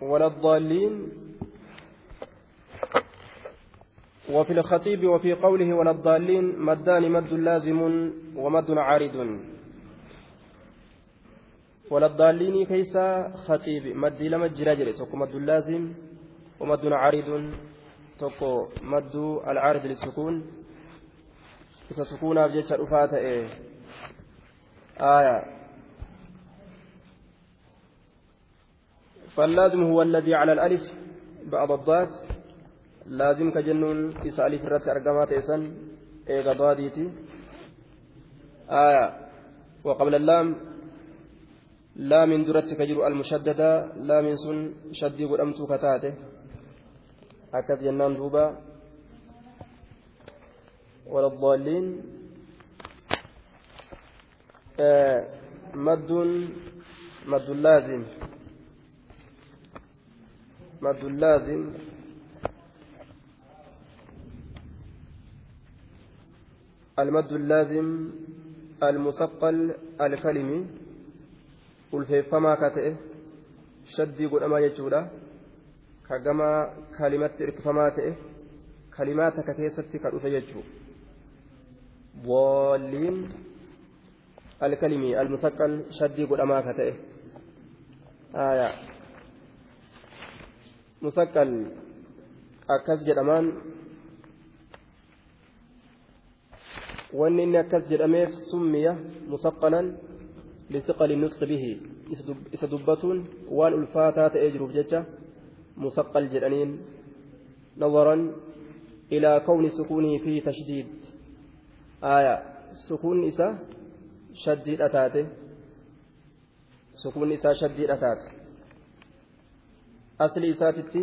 ولا الضالين وفي الخطيب وفي قوله ولا الضالين مدان مد لازم ومد عارض. ولا الضالين كيسا خطيب مد لما جراجر توكو مد لازم ومد عارض. توكو مد العارض للسكون. إذا بجيتش رفاته إيه؟ آية. فاللازم هو الذي على الألف بعض الضاد. لازم كجنون إسا ألف رت أرقامات إسان إيغا ضاديتي. آية. وقبل اللام. لا من درت كجر المشددة. لا من سن شدي قدمت كتاته. أكد جنان دوبا. ولا الضالين. آه. مد. مد لازم. مد اللازم المد اللازم المثقل الكلمي shaddii godhamaa jechuudha ka gama kalimatti hirkifamaa ta'e kalimaa takka keessatti ka dhufe jechuu boolliin alkalimii almusaqqal shaddii godhamaa ka ta'e aayaa jedhamaan wanni inni akkas jedhameef summiya musaqqalan lisiqali nutqi bihi isa dubbatuun waan ulfaataa ta'ee jiruuf jecha musaqqal jedhaniin nazaran ilaa kawni sukuunii fi tashdiid aya sukuun isa shaddiidha taate sukuun isaa shaddiidha taate asli isaatitti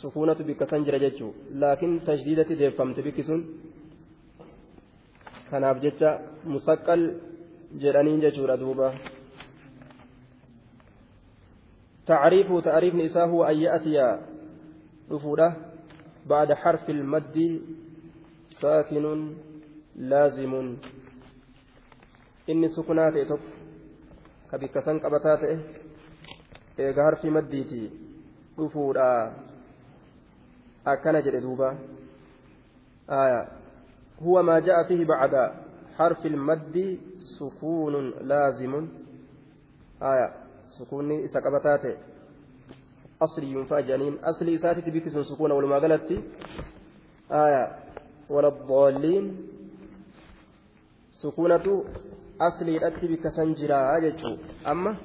sukuunatu bikka san jira jechuu laakiin tashdiidatti deeffamte bikki sun kanaaf jecha musaqqal jedhaniin jechuudha duuba تعريفه تعريف نساء هو أن يأتي رفوده بعد حرف المد ساكن لازم إني سكنات إتوك كبكسن قبتات eega harfi maddiiti dhufuudha. Akkana jedhe duuba. هو ما جاء فيه بعد حرف المد سكون لازم آية سكون سكبتات أصلي ينفع جانين أصلي ساتي بكس سكون ولما غلطت آية ولا الضالين سكونة أصلي أتي بكسنجرا أما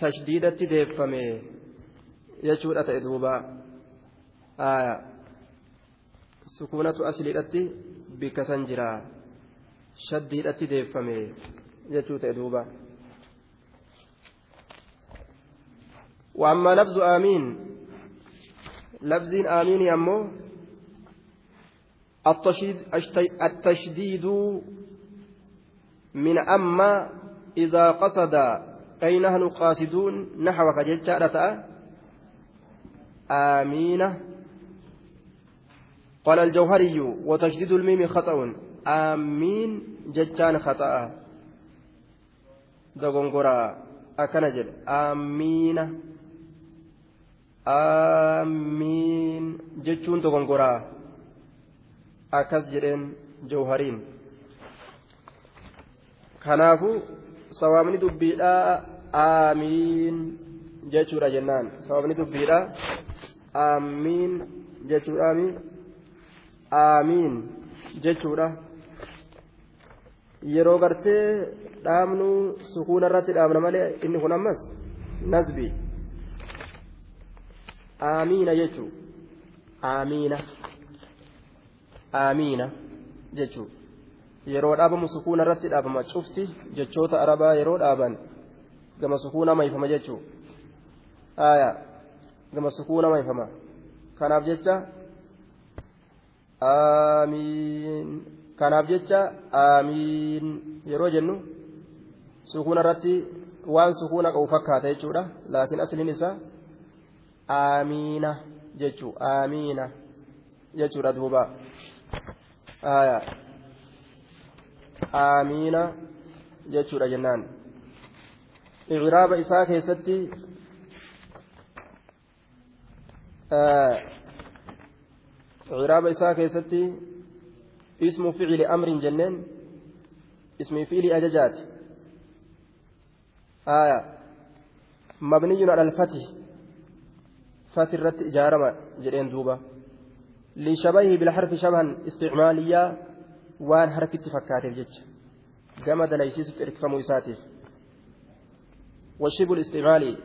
tashdiidatti deeffame jechuudha ta'e duuba sukuunatu asliidhatti bikka san jira shaddiidhatti deeffame jechuu ta'e duuba وأما لفظ آمين لفظ آمين يمو التشديد, التشديد من أما إذا قصد أي نحن قاصدون نحو كجتشارة آمين قال الجوهري وتشديد الميم خطأ. آمين جتشان خطأ. دغنغرا أكنجل آمين آمين جتشون دغنغرا أكس جدين جوهرين. كنافو sawaabni dubbiidha aamiin jechuudha jennaan sawaabni dubbiidha aamiin jechuudhaami aamiin jechuudha yeroo gartee dhaabnu sukuuna irratti dhaabna malee inni kun ammas nasbi aamiina jechuu aamiina aamiina jechuu yeroo dhaabamu sukuuna irratti dhaabama cufti jechoota arabaa yeroo dhaaban gama sukuuna mayfama jechuu aya gama sukuuna mayfama kanaaf jecha aamiin kanaaf jecha aamiin yeroo jennu sukuuna irratti waan sukuuna qabu fakkaata jechuudha laakiin asliin isaa aamiina jechuu aamiina jechuudha duuba aya aamiina jechuudha jennaan icraaba isaa keessatti ciraaba isaa keessatti ismu ficili amrin jenneen ismi ficili ajajaati aya mabniyyun ala alfati fati irratti ijaarama jedheen duuba lishabahihi bilharfi shabahan isticmaaliyaa waan harkitti fakkaateef jecha. Gama dalaysiisutti irkifamuu isaatiif. والشبه الاستعمالي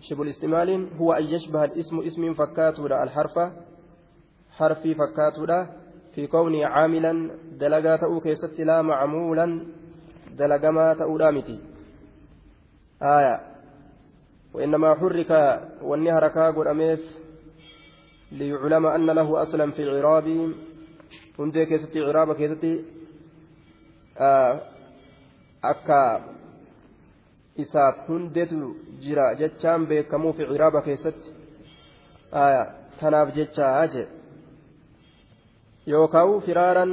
شبه الاستعمال هو أن يشبه الاسم اسم فكاتو الحرف حرفي فكاتو في كونه عاملا دلقا تأو كيست لا معمولا دلقا ما تأو دامتي آية وإنما حرك والنهر كاغر أميف ليعلم أن له أصلا في العراب كيست عراب كيست آه أكا isaaf hundetu jira jechaan beekamuuf ciraaba keessatti tanaaf jechaa jee yookaan firaaran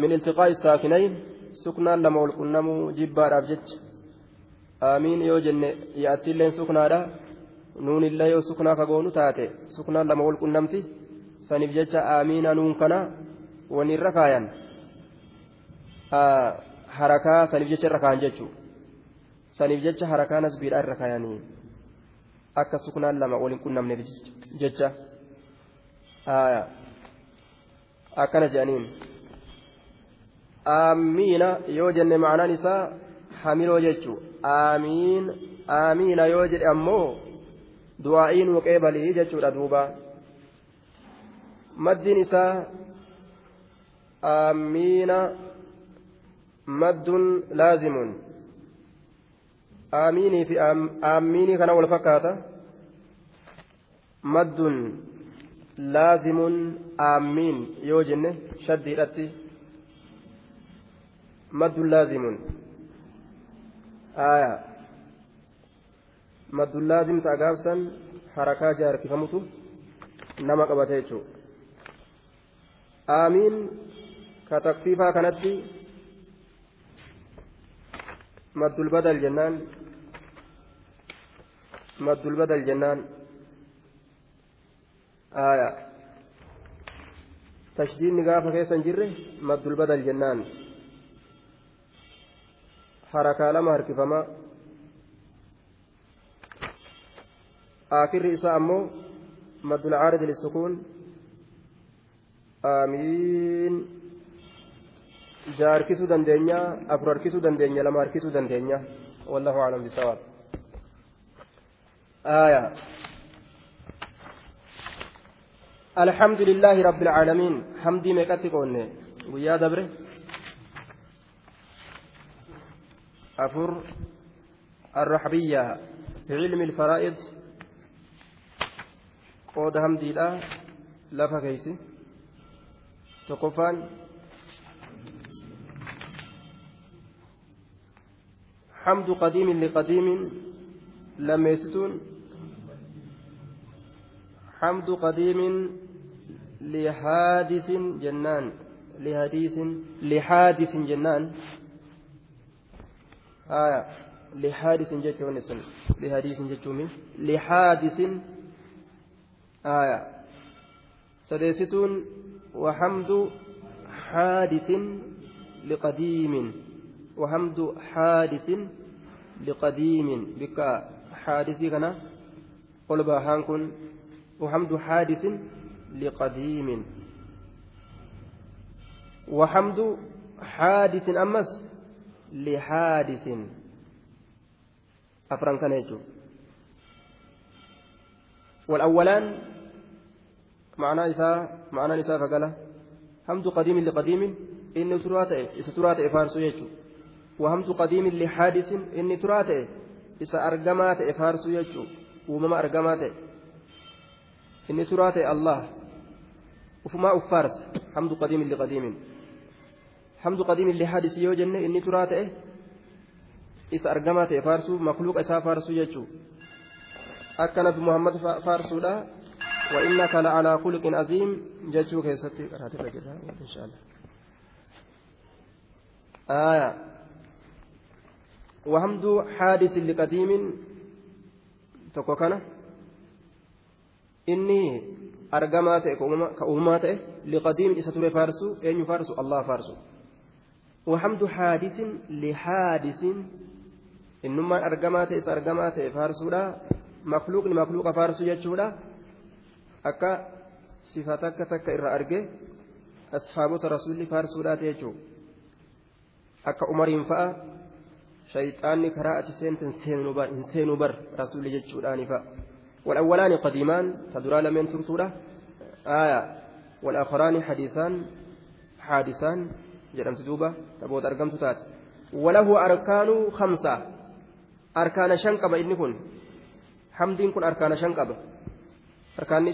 min iltiqaa'i saakinayn suknaan lama wal qunnamuu jibbaadhaaf jecha aamiin yoo jenne yaattiilleen suknaadha nuunillee yoo suknaa fagoonu taate suknaan lama wal qunnamti saniif jecha aamiina nuun kana wanirra kaayan harakaa saniif jecha irra kaayan jechuudha. saniif jecha harakaa nasbiidhaa irra kaayanii akka suknaan lama waliin qunnamneef jecha akkana jedhaniin aamiina yoo jenne ma'anaan isaa hamiloo jechuu aamiin aamiina yoo jedhe ammoo du'aa'iin wuqee balii jechuudha duuba maddiin isaa aamiina maddun laazimun aamiinii fi aamiinii kana wal fakkaata. Maddun laazimun aamiin yoo jenne shaddiidhatti. Maddun laazimun aya maddun laazim ta'a gaafsan harakaa jaarkifamutu nama qabata jechuudha ka takfiifaa kanatti maddul badal jennaan مد البدل جنان. آية. تشديد نقافة كيسا جره مد البدل جنان. حركة لما هركفما. آخر إساء أمو. مد العارض للسكون. آمين. جا harkisuu dandeenya afur harkisuu dandeenya lama harkisuu dandeenya wallahu aclam bisawaab آية. الحمد لله رب العالمين. حمدي قولنا ويا دبره أفر الرحبية في علم الفرائض. قود حمدي لا لفا كيسي. تقفان حمد قديم لقديم لميستون حمد قديم لحادث جنان. لحديث لحادث جنان. آية. لحادث جتون سن لحديث جتومي لحادث. آية. سديستون وحمد حادث لقديم. وحمد حادث لقديم. بك حادثي كنا قل باهان كن. وحمد حادث لقديم. وحمد حادث أمس لحادث. أفران كان والأولان معنى ma'anaan isaa fagala. Hamtu qadiimin liqadiimin inni turaa ta'e isa turaa ta'e faarsuu jechuudha. Wahamtu qadiimin lihaadisin inni turaa ta'e isa argamaa ta'e faarsuu jechuudha. Uumama argamaa ta'e. Inni turaa ta'e allah. Ufumaa uffaarsa hamtu qadiimin liqadiimin hamtu qadiimin lihaadisi yoo jenne inni turaa ta'e isa argamaa ta'e faarsuu makluuqa isaa faarsuu jechuudha. Akka nabi muhammad faarsuudha. وإنك لعلى خلق عظيم جتشو كيستي الرجل إن شاء الله آية وحمد حادث لقديم ka uumamaa ta'e liqadiimin isa ture faarsu eenyu faarsu allah faarsu وحمد حادث لحادث innummaan argamaa ta'e isa argamaa ta'e faarsuudha makluuqni makluuqa faarsu jechuudha akka sifa takka takka irra arge asxaabota rasuulli faarsuudhaati jechuudha akka umariin fa'a shayxaanni karaa ati seenten hin seenuu bar rasuulli jechuudhaani fa'a والأولان قديمان تدرى لمن ترتولا آية والآخران حديثان حادثان جرمت دوبة تبود أرقمت تات وله أركان خمسة أركان شنقب إني كن حمدين كن أركان أركان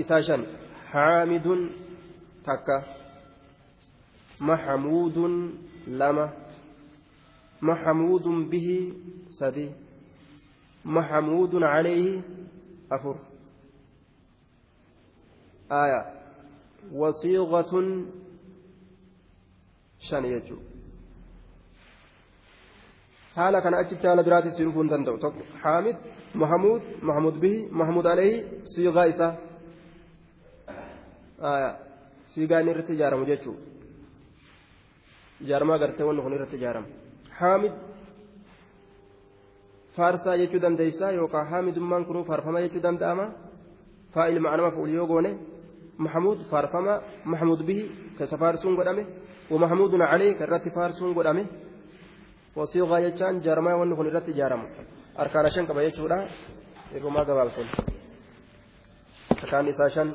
إساشا حامد تكا محمود لما محمود به سدي محمود عليه أفر آية وصيغة شان يجو haala kana achitti haala biraatis dhufuu hin danda'u tokko haamid mahamuud mahamuud bihi mahamuud alayhi siigaa isaa siigaa inni irratti ijaaramu jechuudha ijaaramaa gartee wanni kun irratti ijaarama haamid faarsaa jechuu dandeessaa yookaan haamidummaan kunuu faarfama jechuu danda'ama faa'il ma'anama fuul yoo goone bihi keessa faarsuun godhame wa mahamuudun alee kan irratti faarsuun godhame. Wasiiqaa jechaan jaarmaa wanni kun irratti ijaaramu arkaana shan qaba jechuudha eegumaa gabaabsan arkaan isaa shan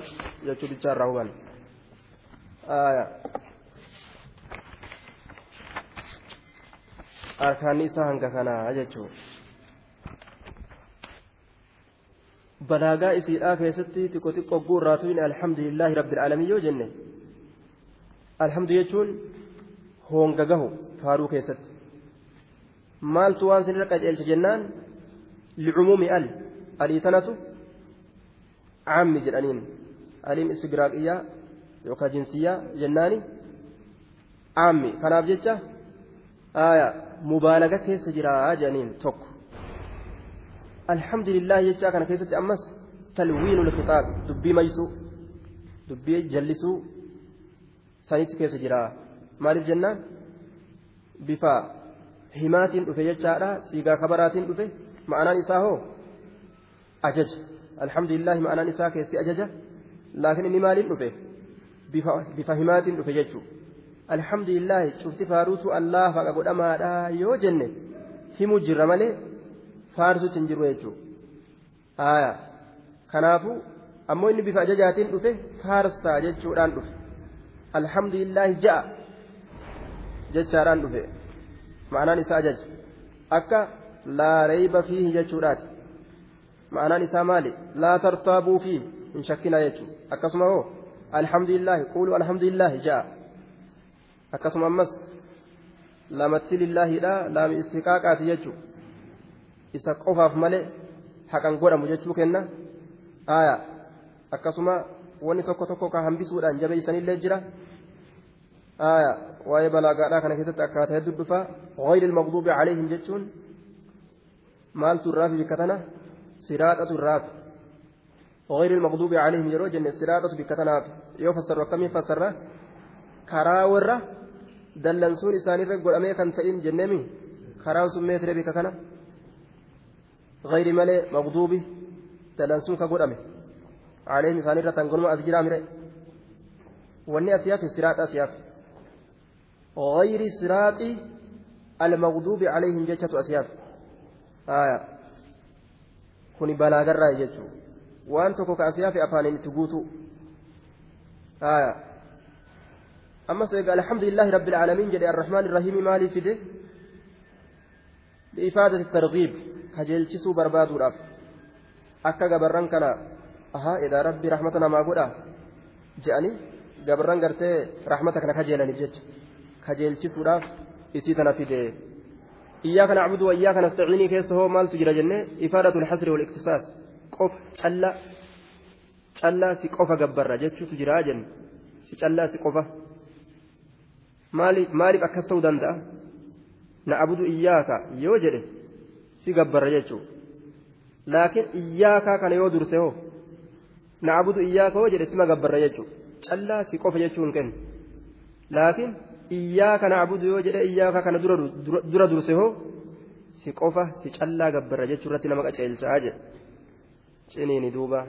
jechuu bichaa irraa huban arkaanni isaa hanga kanaa jechuu balaagaa isiidhaa keessatti xiqqoo xiqqoo guurraa tuyne alhamdulillaahi rabbil aalamiin yoo jenne alhamdu jechuun hoonga gahu faaruu keessatti maaltu waan sinirra qajeelche jennaan? Licumuumi ali alii tanatu? Caammi jedhaniin. Aliin istigraaqiyyaa yookaan jinsiyyaa jennaani? Caammi. Kanaaf jecha mubaalaga keessa jiraa jedhaniin tokko. Alhamdulillahi jechaa kana keessatti ammas talwiinu lkitaab dubbii maysuu dubbii jallisuu sanitti keessa jiraa. Maaliif jennaan? Bifa himaatiin dhufe jechaadha. Siigaa kabaraatiin dhufe. Ma'anaan isaa hoo? Ajaja. Alhamdulillahi ma'anaan isaa keessi ajaja. Laakiin inni maaliin dhufe? Bifa himaatiin dhufe jechuu alhamdulillahi cufti faaruutu allah faqa godhamaadha yoo jenne himuu jirra malee faarsuutti hin jiru jechuu aya kanaafu ammoo inni bifa ajajaatiin dhufe faarsaa jechuudhaan dhufe. Alhamdulillahi ja'a. Jechaadhaan dhufe ma'anaan isaa ajaja akka laa rayba fiihi jechuudhaati ma'anaan isaa maali laa tartaabuu fiihi hin shakkinaa jechuudha akkasuma hoo alhamdulillahi quulu alhamdulillahi ja'a akkasuma ammas lamatti lillaahidha laami istiqaaqaati jechuudha isa qofaaf malee haqan godhamu jechuu kenna aya akkasuma wanni tokko tokko ka hambisuudhaan jabeeysanillee jira aya waa'ee balaagaadhaa kana keessatti akkaataa hedduu dhufa غير المغضوب عليهم جتون مالت الرافي بكتنا؟ سرادة الرافي غير المغضوب عليهم يرو جن سرادة بكتنا. يو فسر وكم فسر كراورة دلنسون إساني رجل أمي كان تئين جنمي. كراو سميت ربي كتنا غير ملي مغضوب دلنسون كقول أمي. عليهم إساني رتنقل ما أذجر أمي واني أسياف سرادة أسياف. غير صراط المغضوب عليهم جتة أسياف آية. كوني بلاغر راي جتو وأن تكو كأسياف أفانين تقوتو آية. أما سيقال الحمد لله رب العالمين جل الرحمن الرحيم مالي فده بإفادة الترغيب. كجلتسو بربادو راف أكا قبران كان أها إذا ربي رحمتنا ما قولا. جأني. قبران قرتي رحمتك نكجيلاني بجتش kajeelchisuudhaaf isii tana fide iyyaaka nacbudu wa iyyaaka nastaciinii keessa hoo maaltu jira jennee ifaadatu lxasri waliktisaas qof calla callaa si qofa gabbarra jechuutu jiraa jenne? Si callaa si qofa. Maaliif akkas ta'uu danda'a? Nacbudu iyyaaka yoo jedhe si gabbarra jechuu. Laakiin iyyaakaa kana yoo durse hoo nacbudu iyyaakaa hoo jedhe sima gabbarra jechuu. Callaa si qofa jechuu hin kennu. Laakiin iyyaaka na'budu yoo jedhe iyyaaka kana dura durse hoo? Si qofa si callaa gabbarra jechuu irratti nama qaceelchaa jedhe. Ciniini duuba.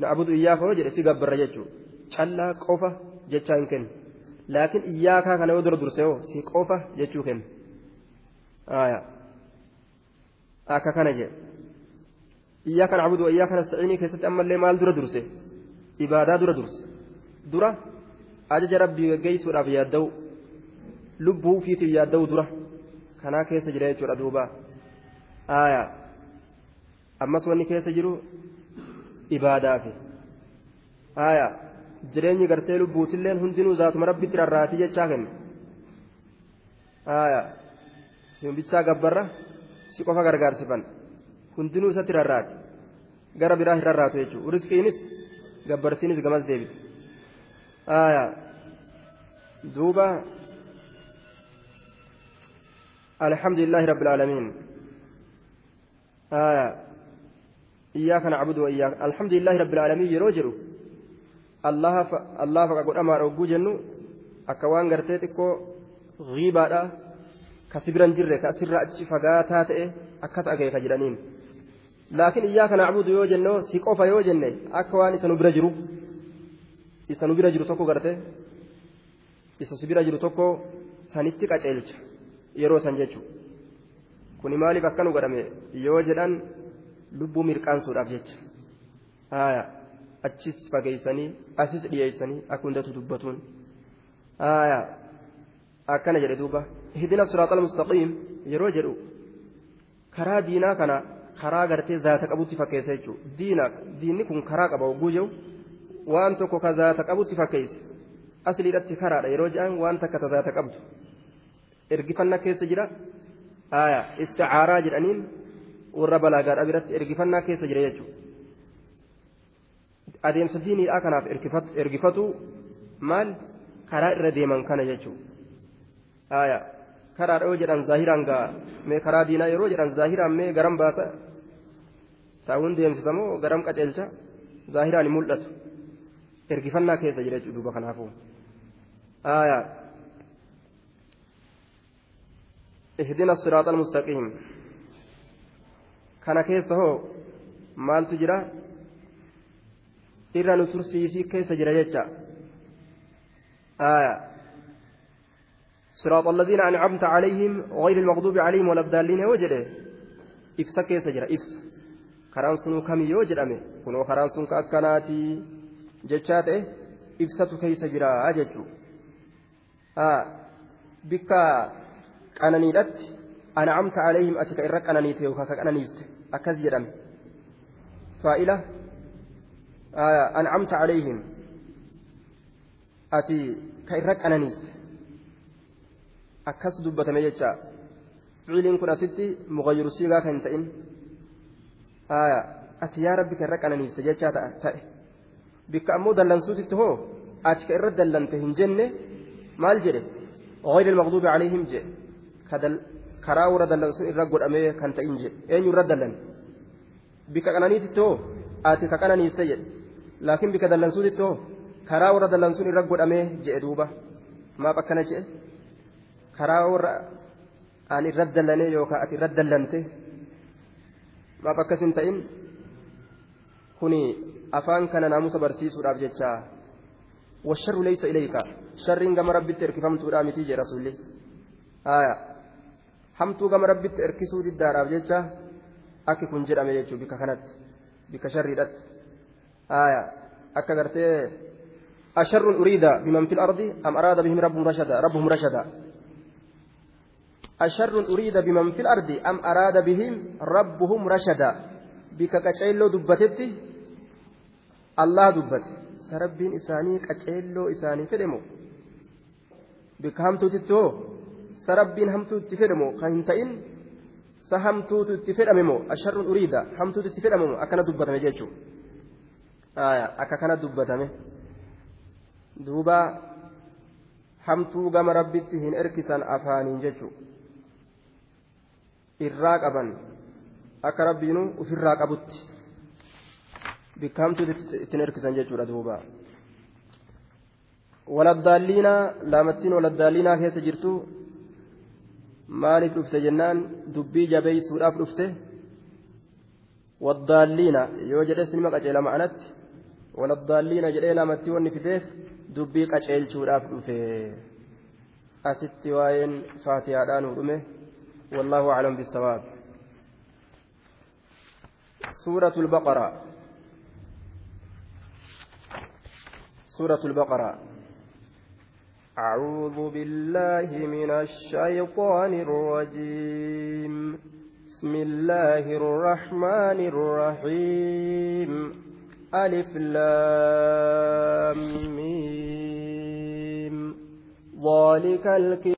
Na'budu iyyaaka hoo jedhe si gabbarra jechuudha callaa qofa jechaa hin kennu. Laakiin iyyaakaa kana yoo dura durse hoo si qofa jechuu kennu. Akka kana jedhe. Iyyaaka na'budu wa iyyaaka nasta'iinii keessatti ammallee maal dura durse? Ibaadaa dura durse. Dura ajaja rabbii gaggeessuudhaaf yaadda'u lubbuu fiitiif yaadda'u dura kanaa keessa jira jechuudha duuba aayaa ammas wanni keessa jiru ibaadaafi aayaa jireenyi gartee lubbuutilleen hundinuu zaatuma rabbitti rarraatii jechaa kenna aayaa simbichaa gabbarra si qofa gargaarsifan hundinuu isatti rarraati gara biraa hin rarraatu jechuudha riskiinis gabbarsiinis gamas deebiti duuba الحمد لله رب العالمين. آية. إياك نعبد وإياك. الحمد لله رب العالمين يروجرو الله ف... الله فقد أمر أوجو جنو. أكوان غرتيتكو غيبة كسبرا جرة كسر أتش فقاتا تئ أكس أكيك جرانين لكن إياك نعبد يو جنو. سيقوفا يو جنة أكوان إسانو برجرو إسانو برجرو توكو غرتي إسانو برجرو توكو سانيتك أجلج yeroo san jechuudha kuni maaliif akkanu godhame yoo jedhan lubbuu mirqaansuudhaaf jecha haaya achis fageessanii asis dhiyeessanii akka hundatu dubbatuun haaya akkana jedhe duuba hidina siraaxal mustaqiim yeroo jedhu karaa diinaa kana karaa gartee zaata qabutti fakkeessa jechuudha diinni kun karaa qaba hogguu jiru waan tokko ka zaata qabutti fakkeesse asliidhatti karaadha yeroo jedhan waan takka ta zaata qabdu. ergifannaa keessa jira aya isticaaraa jedhaniin warra balaagaadha biratti ergifannaa keessa jira jechuudha adeemsa diiniidhaa kanaaf ergifatu maal karaa irra deeman kana jechuudha aya karaadha yoo jedhan zaahiraan gaa mee karaa diinaa yeroo jedhan zaahiraan mee garam baasa taa'uun deemsisamoo garam qaceelcha zaahiraan mul'atu ergifannaa keessa jira jechuudha duuba kanaafuu aya اهدنا الصراط المستقيم كان كيف هو مال تجرى إرى نترسي في كيف جرى يجا آية صراط الذين أنعمت عليهم غير المغضوب عليهم ولا الضالين وجده إفسا كيف جرى إفس karaan sunuu kamii yoo jedhame? Kunoo karaan sun ka akkanaatii? Jechaa ta'e ibsatu keessa jira jechuu bikka qananiidhatti an'amta alayhim ati ka irra qananiite yookaan ka qananiiste akkas jedhame faa'ila an'amta alayhim ati ka irra qananiiste akkas dubbatame jecha fiiliin kun asitti muqayyiru kan ta'in ati yaa rabbi ka irra qananiiste jechaa ta'e bikka ammoo dallansuutitti hoo ati ka irra dallante hin jenne maal jedhe غير المغضوب عليهم جئ karaa warra dallan sun irra godhamee kan ta'in jedhe eenyu irra dallan bika qananiititti hoo ati ka qananiiste jedhe laakiin bika dallansuutitti hoo karaa warra dallan sun irra godhamee jedhe duuba maaf akkana jedhe karaa warra ani irra dallanee yookaan ati irra dallante maaf akkas hin ta'in kuni afaan kana naamusa barsiisuudhaaf jecha والشر ليس إليك شر كما ربي تركفمت رامتي جي رسولي آية hamtuu gama rabbitti erkisuu diddaadhaaf jecha akki kun jedhame jechuun bika kanatti bika sharriidhatti akka gartee asharrun uriida biman fil ardi am araada bihim rabbuhum rashada rabbuhum rashada asharrun uriida biman fil ardi am araada bihim rabbuhum rashada bika qaceelloo dubbatetti allah dubbate. Sa rabbiin isaanii qaceelloo isaanii fedhe moo? Bika hamtuutitti hoo sa rabbiin hamtuu itti fedhamu kan hin ta'in sa hamtuutu itti fedhame moo? Asharrun uriida. Hamtuutu itti fedhame moo? Akkana dubbatame jechuudha akka kana dubbatame. Duuba hamtuu gama rabbitti hin erkisan afaaniin jechuudha irraa qaban. Akka rabbiinu ofirraa qabutti bikkaamtuu ittiin hirkisan jechuudha duuba waladdaaliina laamattiin waladdaaliinaa keessa jirtu maaliif dhufte jennaan dubbii jabeeysuudhaaf dhufte waddaalliina yoo jedhe sinima qaceela ma'anatti waladdaaliina jedhee lamatti wanni fideef dubbii qaceelchuudhaaf dhufe asitti waa'een faatihaadhaan dhume wallaahu aclam bisawaab سورة البقرة سورة البقرة. أعوذ بالله من الشيطان الرجيم. بسم الله الرحمن الرحيم. ألف لام ميم. ذلك الكتاب